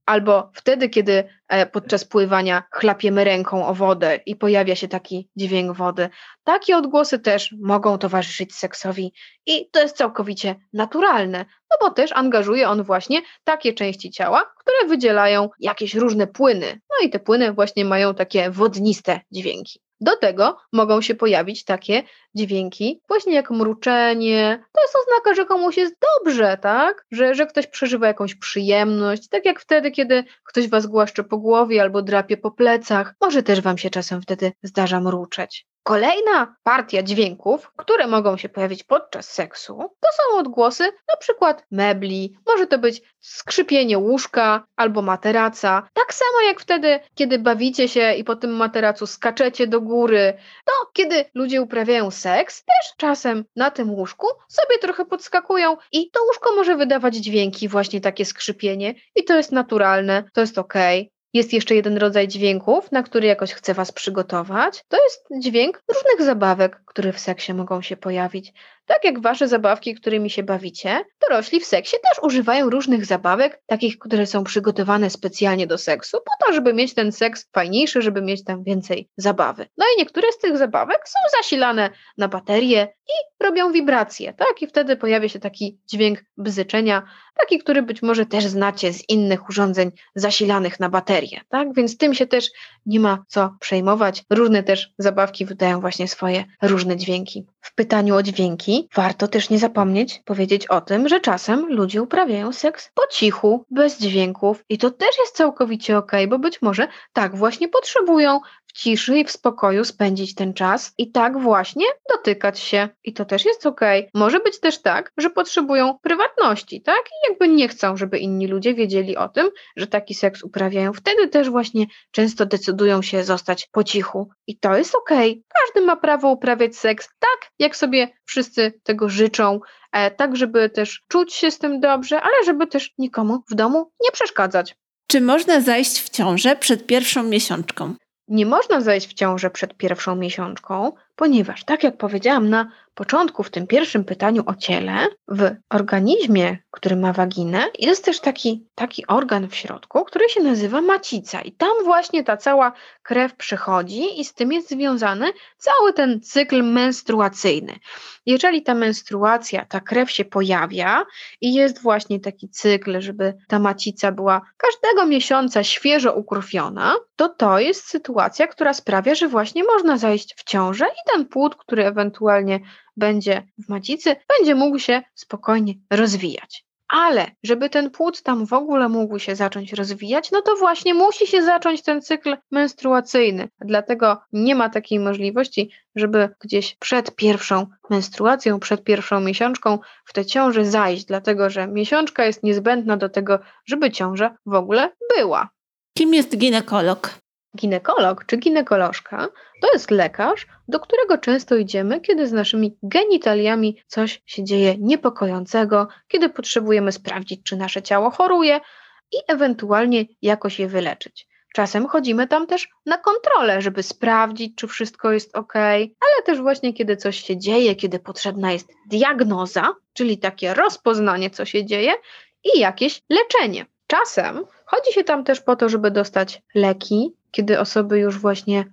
Speaker 2: albo wtedy, kiedy e, podczas pływania chlapiemy ręką o wodę i pojawia się taki dźwięk wody. Takie odgłosy też mogą towarzyszyć seksowi i to jest całkowicie naturalne, no bo też angażuje on właśnie takie części ciała, które wydzielają jakieś różne płyny. No i te płyny właśnie mają takie wodniste dźwięki. Do tego mogą się pojawić takie dźwięki, właśnie jak mruczenie. To jest oznaka, że komuś jest dobrze, tak? Że, że ktoś przeżywa jakąś przyjemność, tak jak wtedy, kiedy ktoś was głaszcze po głowie albo drapie po plecach. Może też wam się czasem wtedy zdarza mruczeć. Kolejna partia dźwięków, które mogą się pojawić podczas seksu, to są odgłosy na przykład mebli, może to być skrzypienie łóżka albo materaca. Tak samo jak wtedy, kiedy bawicie się i po tym materacu skaczecie do góry, to kiedy ludzie uprawiają seks, też czasem na tym łóżku sobie trochę podskakują i to łóżko może wydawać dźwięki, właśnie takie skrzypienie i to jest naturalne, to jest ok. Jest jeszcze jeden rodzaj dźwięków, na który jakoś chcę Was przygotować. To jest dźwięk różnych zabawek, które w seksie mogą się pojawić. Tak jak wasze zabawki, którymi się bawicie, dorośli w seksie też używają różnych zabawek, takich, które są przygotowane specjalnie do seksu, po to, żeby mieć ten seks fajniejszy, żeby mieć tam więcej zabawy. No i niektóre z tych zabawek są zasilane na baterię i robią wibracje, tak? I wtedy pojawia się taki dźwięk bzyczenia, taki, który być może też znacie z innych urządzeń zasilanych na baterię, tak? Więc tym się też nie ma co przejmować. Różne też zabawki wydają właśnie swoje różne dźwięki. W pytaniu o dźwięki warto też nie zapomnieć powiedzieć o tym, że czasem ludzie uprawiają seks po cichu, bez dźwięków i to też jest całkowicie ok, bo być może tak właśnie potrzebują ciszy i w spokoju spędzić ten czas i tak właśnie dotykać się. I to też jest ok. Może być też tak, że potrzebują prywatności, tak? I jakby nie chcą, żeby inni ludzie wiedzieli o tym, że taki seks uprawiają. Wtedy też właśnie często decydują się zostać po cichu. I to jest ok. Każdy ma prawo uprawiać seks tak, jak sobie wszyscy tego życzą, e, tak, żeby też czuć się z tym dobrze, ale żeby też nikomu w domu nie przeszkadzać.
Speaker 1: Czy można zajść w ciążę przed pierwszą miesiączką?
Speaker 2: Nie można zajść w ciążę przed pierwszą miesiączką, ponieważ, tak jak powiedziałam na początku, w tym pierwszym pytaniu o ciele, w organizmie, który ma waginę, jest też taki, taki organ w środku, który się nazywa macica. I tam właśnie ta cała krew przechodzi, i z tym jest związany cały ten cykl menstruacyjny. Jeżeli ta menstruacja, ta krew się pojawia i jest właśnie taki cykl, żeby ta macica była każdego miesiąca świeżo ukrwiona, to to jest sytuacja, która sprawia, że właśnie można zajść w ciążę i ten płód, który ewentualnie będzie w macicy, będzie mógł się spokojnie rozwijać. Ale żeby ten płód tam w ogóle mógł się zacząć rozwijać, no to właśnie musi się zacząć ten cykl menstruacyjny. Dlatego nie ma takiej możliwości, żeby gdzieś przed pierwszą menstruacją, przed pierwszą miesiączką w tę ciążę zajść, dlatego że miesiączka jest niezbędna do tego, żeby ciąża w ogóle była.
Speaker 1: Kim jest ginekolog?
Speaker 2: Ginekolog czy ginekolożka to jest lekarz, do którego często idziemy, kiedy z naszymi genitaliami coś się dzieje niepokojącego, kiedy potrzebujemy sprawdzić, czy nasze ciało choruje i ewentualnie jakoś je wyleczyć. Czasem chodzimy tam też na kontrolę, żeby sprawdzić, czy wszystko jest ok, ale też właśnie kiedy coś się dzieje, kiedy potrzebna jest diagnoza, czyli takie rozpoznanie, co się dzieje i jakieś leczenie. Czasem Chodzi się tam też po to, żeby dostać leki, kiedy osoby już właśnie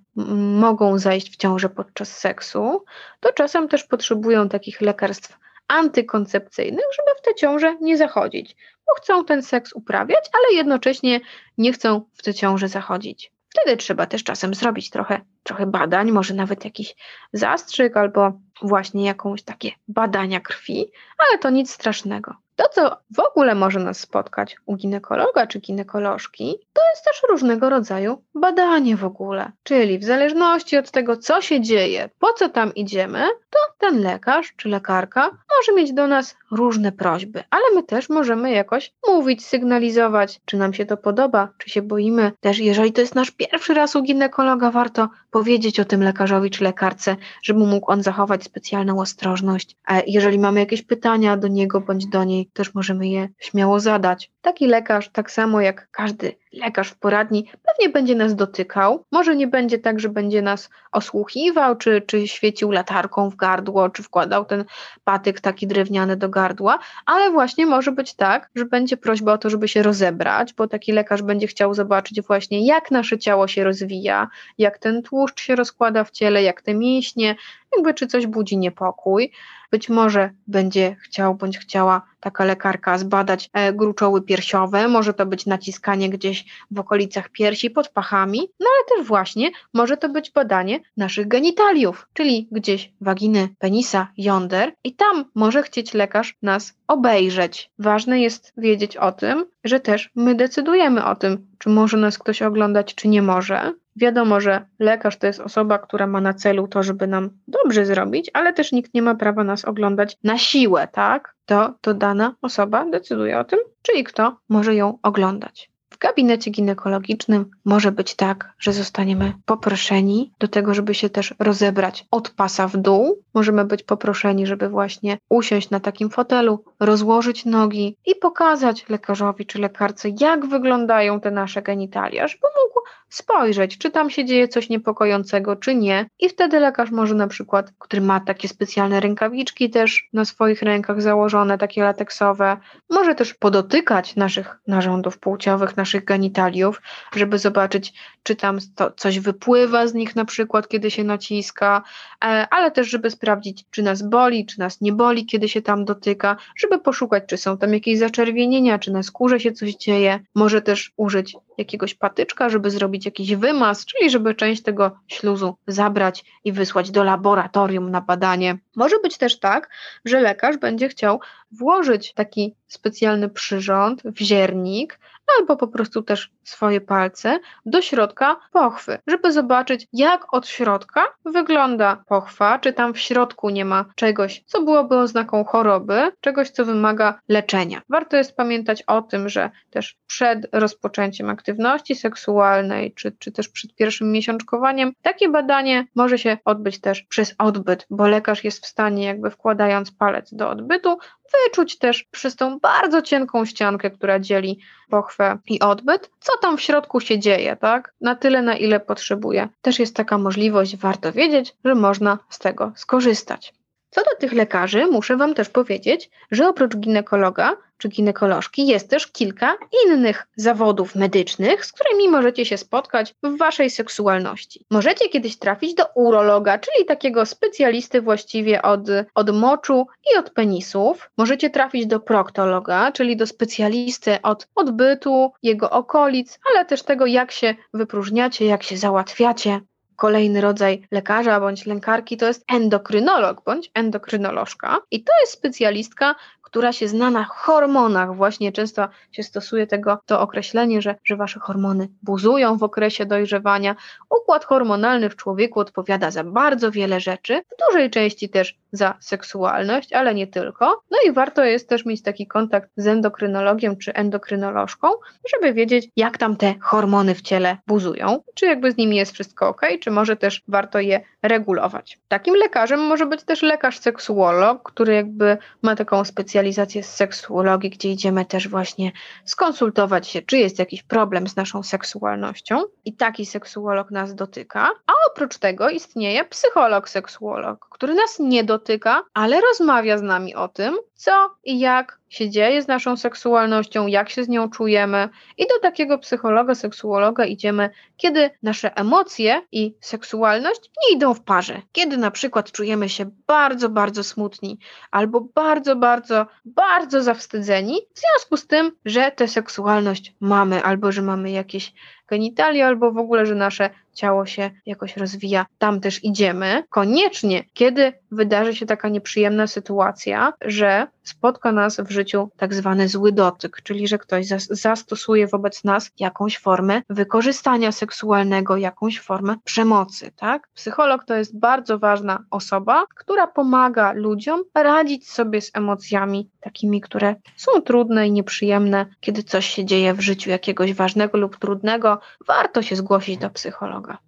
Speaker 2: mogą zajść w ciążę podczas seksu, to czasem też potrzebują takich lekarstw antykoncepcyjnych, żeby w tę ciążę nie zachodzić, bo chcą ten seks uprawiać, ale jednocześnie nie chcą w tę ciążę zachodzić. Wtedy trzeba też czasem zrobić trochę, trochę badań, może nawet jakiś zastrzyk albo właśnie jakąś takie badania krwi, ale to nic strasznego. To, co w ogóle może nas spotkać u ginekologa czy ginekolożki, to jest też różnego rodzaju badanie w ogóle. Czyli w zależności od tego, co się dzieje, po co tam idziemy, to ten lekarz czy lekarka może mieć do nas różne prośby, ale my też możemy jakoś mówić, sygnalizować, czy nam się to podoba, czy się boimy. Też jeżeli to jest nasz pierwszy raz u ginekologa, warto powiedzieć o tym lekarzowi czy lekarce, żeby mógł on zachować specjalną ostrożność. Jeżeli mamy jakieś pytania do niego bądź do niej, też możemy je śmiało zadać. Taki lekarz, tak samo jak każdy lekarz w poradni, pewnie będzie nas dotykał. Może nie będzie tak, że będzie nas osłuchiwał, czy, czy świecił latarką w gardło, czy wkładał ten patyk taki drewniany do gardła, ale właśnie może być tak, że będzie prośba o to, żeby się rozebrać, bo taki lekarz będzie chciał zobaczyć właśnie, jak nasze ciało się rozwija, jak ten tłuszcz się rozkłada w ciele, jak te mięśnie, jakby czy coś budzi niepokój. Być może będzie chciał bądź chciała taka lekarka zbadać e, gruczoły piersiowe, może to być naciskanie gdzieś w okolicach piersi, pod pachami, no ale też właśnie może to być badanie naszych genitaliów, czyli gdzieś waginy, penisa, jąder. I tam może chcieć lekarz nas obejrzeć. Ważne jest wiedzieć o tym, że też my decydujemy o tym, czy może nas ktoś oglądać, czy nie może. Wiadomo, że lekarz to jest osoba, która ma na celu to, żeby nam dobrze zrobić, ale też nikt nie ma prawa nas oglądać na siłę, tak? To, to dana osoba decyduje o tym, czyli kto może ją oglądać. W gabinecie ginekologicznym może być tak, że zostaniemy poproszeni do tego, żeby się też rozebrać od pasa w dół. Możemy być poproszeni, żeby właśnie usiąść na takim fotelu, rozłożyć nogi i pokazać lekarzowi czy lekarce, jak wyglądają te nasze genitalia, żeby mógł spojrzeć, czy tam się dzieje coś niepokojącego, czy nie. I wtedy lekarz może na przykład, który ma takie specjalne rękawiczki też na swoich rękach założone, takie lateksowe, może też podotykać naszych narządów płciowych, naszych genitaliów, żeby zobaczyć, czy tam to, coś wypływa z nich na przykład, kiedy się naciska, e, ale też, żeby sprawdzić, czy nas boli, czy nas nie boli, kiedy się tam dotyka, żeby poszukać, czy są tam jakieś zaczerwienienia, czy na skórze się coś dzieje. Może też użyć jakiegoś patyczka, żeby zrobić jakiś wymaz, czyli żeby część tego śluzu zabrać i wysłać do laboratorium na badanie. Może być też tak, że lekarz będzie chciał włożyć taki specjalny przyrząd, wziernik, albo po prostu też swoje palce do środka pochwy, żeby zobaczyć, jak od środka wygląda pochwa, czy tam w środku nie ma czegoś, co byłoby oznaką choroby, czegoś, co wymaga leczenia. Warto jest pamiętać o tym, że też przed rozpoczęciem aktywności seksualnej, czy, czy też przed pierwszym miesiączkowaniem, takie badanie może się odbyć też przez odbyt, bo lekarz jest w stanie, jakby wkładając palec do odbytu, wyczuć też przez tą bardzo cienką ściankę, która dzieli pochwę i odbyt, co tam w środku się dzieje, tak? Na tyle, na ile potrzebuje. Też jest taka możliwość, warto wiedzieć, że można z tego skorzystać. Co do tych lekarzy, muszę Wam też powiedzieć, że oprócz ginekologa czy ginekolożki jest też kilka innych zawodów medycznych, z którymi możecie się spotkać w Waszej seksualności. Możecie kiedyś trafić do urologa, czyli takiego specjalisty właściwie od, od moczu i od penisów. Możecie trafić do proktologa, czyli do specjalisty od odbytu, jego okolic, ale też tego, jak się wypróżniacie, jak się załatwiacie kolejny rodzaj lekarza bądź lękarki to jest endokrynolog bądź endokrynolożka. I to jest specjalistka, która się zna na hormonach. Właśnie często się stosuje tego, to określenie, że, że wasze hormony buzują w okresie dojrzewania. Układ hormonalny w człowieku odpowiada za bardzo wiele rzeczy, w dużej części też za seksualność, ale nie tylko. No i warto jest też mieć taki kontakt z endokrynologiem czy endokrynolożką, żeby wiedzieć, jak tam te hormony w ciele buzują, czy jakby z nimi jest wszystko ok, czy może też warto je regulować. Takim lekarzem może być też lekarz seksuolog, który jakby ma taką specjalizację z seksuologii, gdzie idziemy też właśnie skonsultować się, czy jest jakiś problem z naszą seksualnością i taki seksuolog nas dotyka, a oprócz tego istnieje psycholog seksuolog, który nas nie dotyka dotyka, ale rozmawia z nami o tym, co i jak się dzieje z naszą seksualnością, jak się z nią czujemy. I do takiego psychologa, seksuologa idziemy, kiedy nasze emocje i seksualność nie idą w parze. Kiedy na przykład czujemy się bardzo, bardzo smutni albo bardzo, bardzo, bardzo zawstydzeni w związku z tym, że tę seksualność mamy albo że mamy jakieś genitalia, albo w ogóle, że nasze ciało się jakoś rozwija, tam też idziemy. Koniecznie, kiedy wydarzy się taka nieprzyjemna sytuacja, że spotka nas w życiu tak zwany zły dotyk, czyli że ktoś zastosuje wobec nas jakąś formę wykorzystania seksualnego, jakąś formę przemocy, tak? Psycholog to jest bardzo ważna osoba, która pomaga ludziom radzić sobie z emocjami takimi, które są trudne i nieprzyjemne, kiedy coś się dzieje w życiu jakiegoś ważnego lub trudnego, warto się zgłosić do psychologa.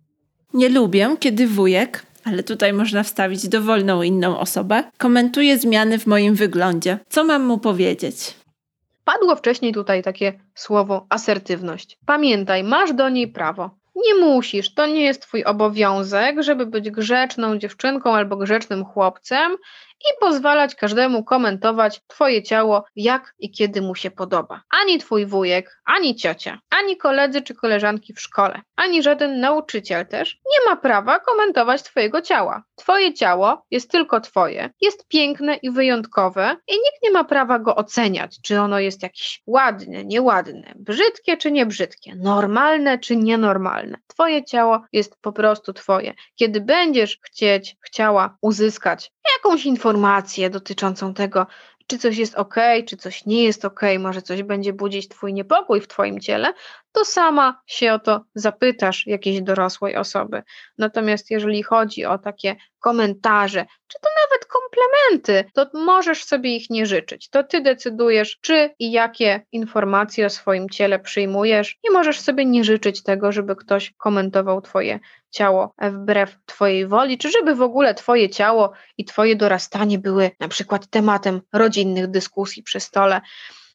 Speaker 1: Nie lubię, kiedy wujek, ale tutaj można wstawić dowolną inną osobę, komentuje zmiany w moim wyglądzie. Co mam mu powiedzieć?
Speaker 2: Padło wcześniej tutaj takie słowo asertywność. Pamiętaj, masz do niej prawo. Nie musisz, to nie jest twój obowiązek, żeby być grzeczną dziewczynką albo grzecznym chłopcem i pozwalać każdemu komentować Twoje ciało, jak i kiedy mu się podoba. Ani Twój wujek, ani ciocia, ani koledzy czy koleżanki w szkole, ani żaden nauczyciel też nie ma prawa komentować Twojego ciała. Twoje ciało jest tylko Twoje, jest piękne i wyjątkowe i nikt nie ma prawa go oceniać, czy ono jest jakieś ładne, nieładne, brzydkie czy niebrzydkie, normalne czy nienormalne. Twoje ciało jest po prostu Twoje. Kiedy będziesz chcieć, chciała uzyskać jakąś informację dotyczącą tego, czy coś jest ok, czy coś nie jest ok, może coś będzie budzić Twój niepokój w Twoim ciele, to sama się o to zapytasz jakiejś dorosłej osoby. Natomiast jeżeli chodzi o takie komentarze, czy to nawet komplementy, to możesz sobie ich nie życzyć. To ty decydujesz, czy i jakie informacje o swoim ciele przyjmujesz, i możesz sobie nie życzyć tego, żeby ktoś komentował Twoje ciało wbrew Twojej woli, czy żeby w ogóle Twoje ciało i Twoje dorastanie były na przykład tematem rodzinnych dyskusji przy stole.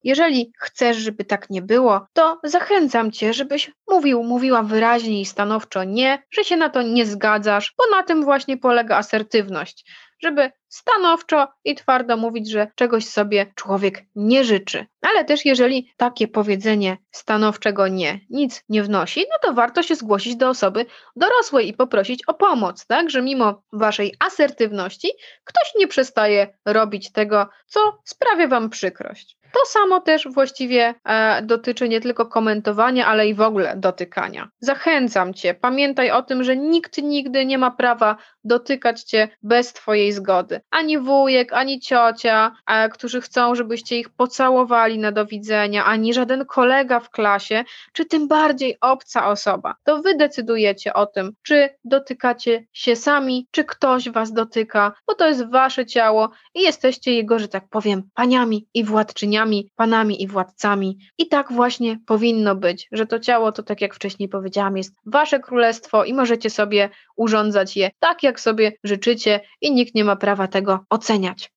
Speaker 2: Jeżeli chcesz, żeby tak nie było, to zachęcam cię, żebyś mówił, mówiła wyraźnie i stanowczo nie, że się na to nie zgadzasz, bo na tym właśnie polega asertywność żeby stanowczo i twardo mówić, że czegoś sobie człowiek nie życzy. Ale też jeżeli takie powiedzenie stanowczego nie nic nie wnosi, no to warto się zgłosić do osoby dorosłej i poprosić o pomoc, tak, że mimo waszej asertywności ktoś nie przestaje robić tego, co sprawia wam przykrość. To samo też właściwie e, dotyczy nie tylko komentowania, ale i w ogóle dotykania. Zachęcam Cię, pamiętaj o tym, że nikt nigdy nie ma prawa dotykać Cię bez Twojej zgody. Ani wujek, ani ciocia, e, którzy chcą, żebyście ich pocałowali na do widzenia, ani żaden kolega w klasie, czy tym bardziej obca osoba. To Wy decydujecie o tym, czy dotykacie się sami, czy ktoś Was dotyka, bo to jest Wasze ciało i jesteście jego, że tak powiem, paniami i władczyniami panami i władcami. I tak właśnie powinno być, że to ciało to, tak jak wcześniej powiedziałam, jest wasze królestwo i możecie sobie urządzać je tak, jak sobie życzycie i nikt nie ma prawa tego oceniać.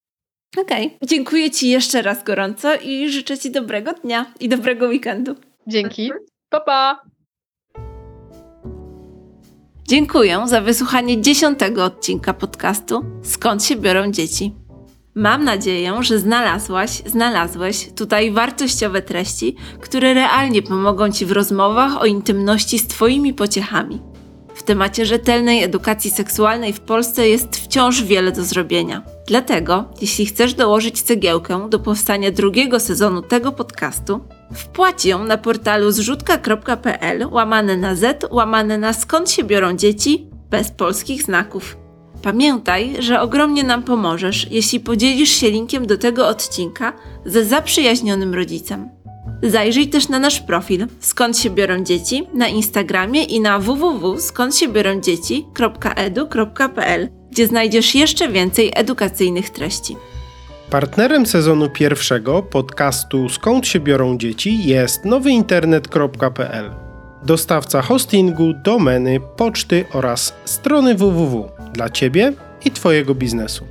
Speaker 1: Okej, okay. dziękuję Ci jeszcze raz gorąco i życzę Ci dobrego dnia i dobrego weekendu.
Speaker 2: Dzięki. Pa, pa.
Speaker 1: Dziękuję za wysłuchanie dziesiątego odcinka podcastu Skąd się biorą dzieci. Mam nadzieję, że znalazłaś, znalazłeś tutaj wartościowe treści, które realnie pomogą Ci w rozmowach o intymności z Twoimi pociechami. W temacie rzetelnej edukacji seksualnej w Polsce jest wciąż wiele do zrobienia. Dlatego, jeśli chcesz dołożyć cegiełkę do powstania drugiego sezonu tego podcastu, wpłać ją na portalu zrzutka.pl łamane na z łamane na skąd się biorą dzieci bez polskich znaków. Pamiętaj, że ogromnie nam pomożesz, jeśli podzielisz się linkiem do tego odcinka ze zaprzyjaźnionym rodzicem. Zajrzyj też na nasz profil Skąd się biorą dzieci na Instagramie i na www.skądsiebiorondzieci.edu.pl, gdzie znajdziesz jeszcze więcej edukacyjnych treści.
Speaker 3: Partnerem sezonu pierwszego podcastu Skąd się biorą dzieci jest nowyinternet.pl. Dostawca hostingu, domeny, poczty oraz strony www dla Ciebie i Twojego biznesu.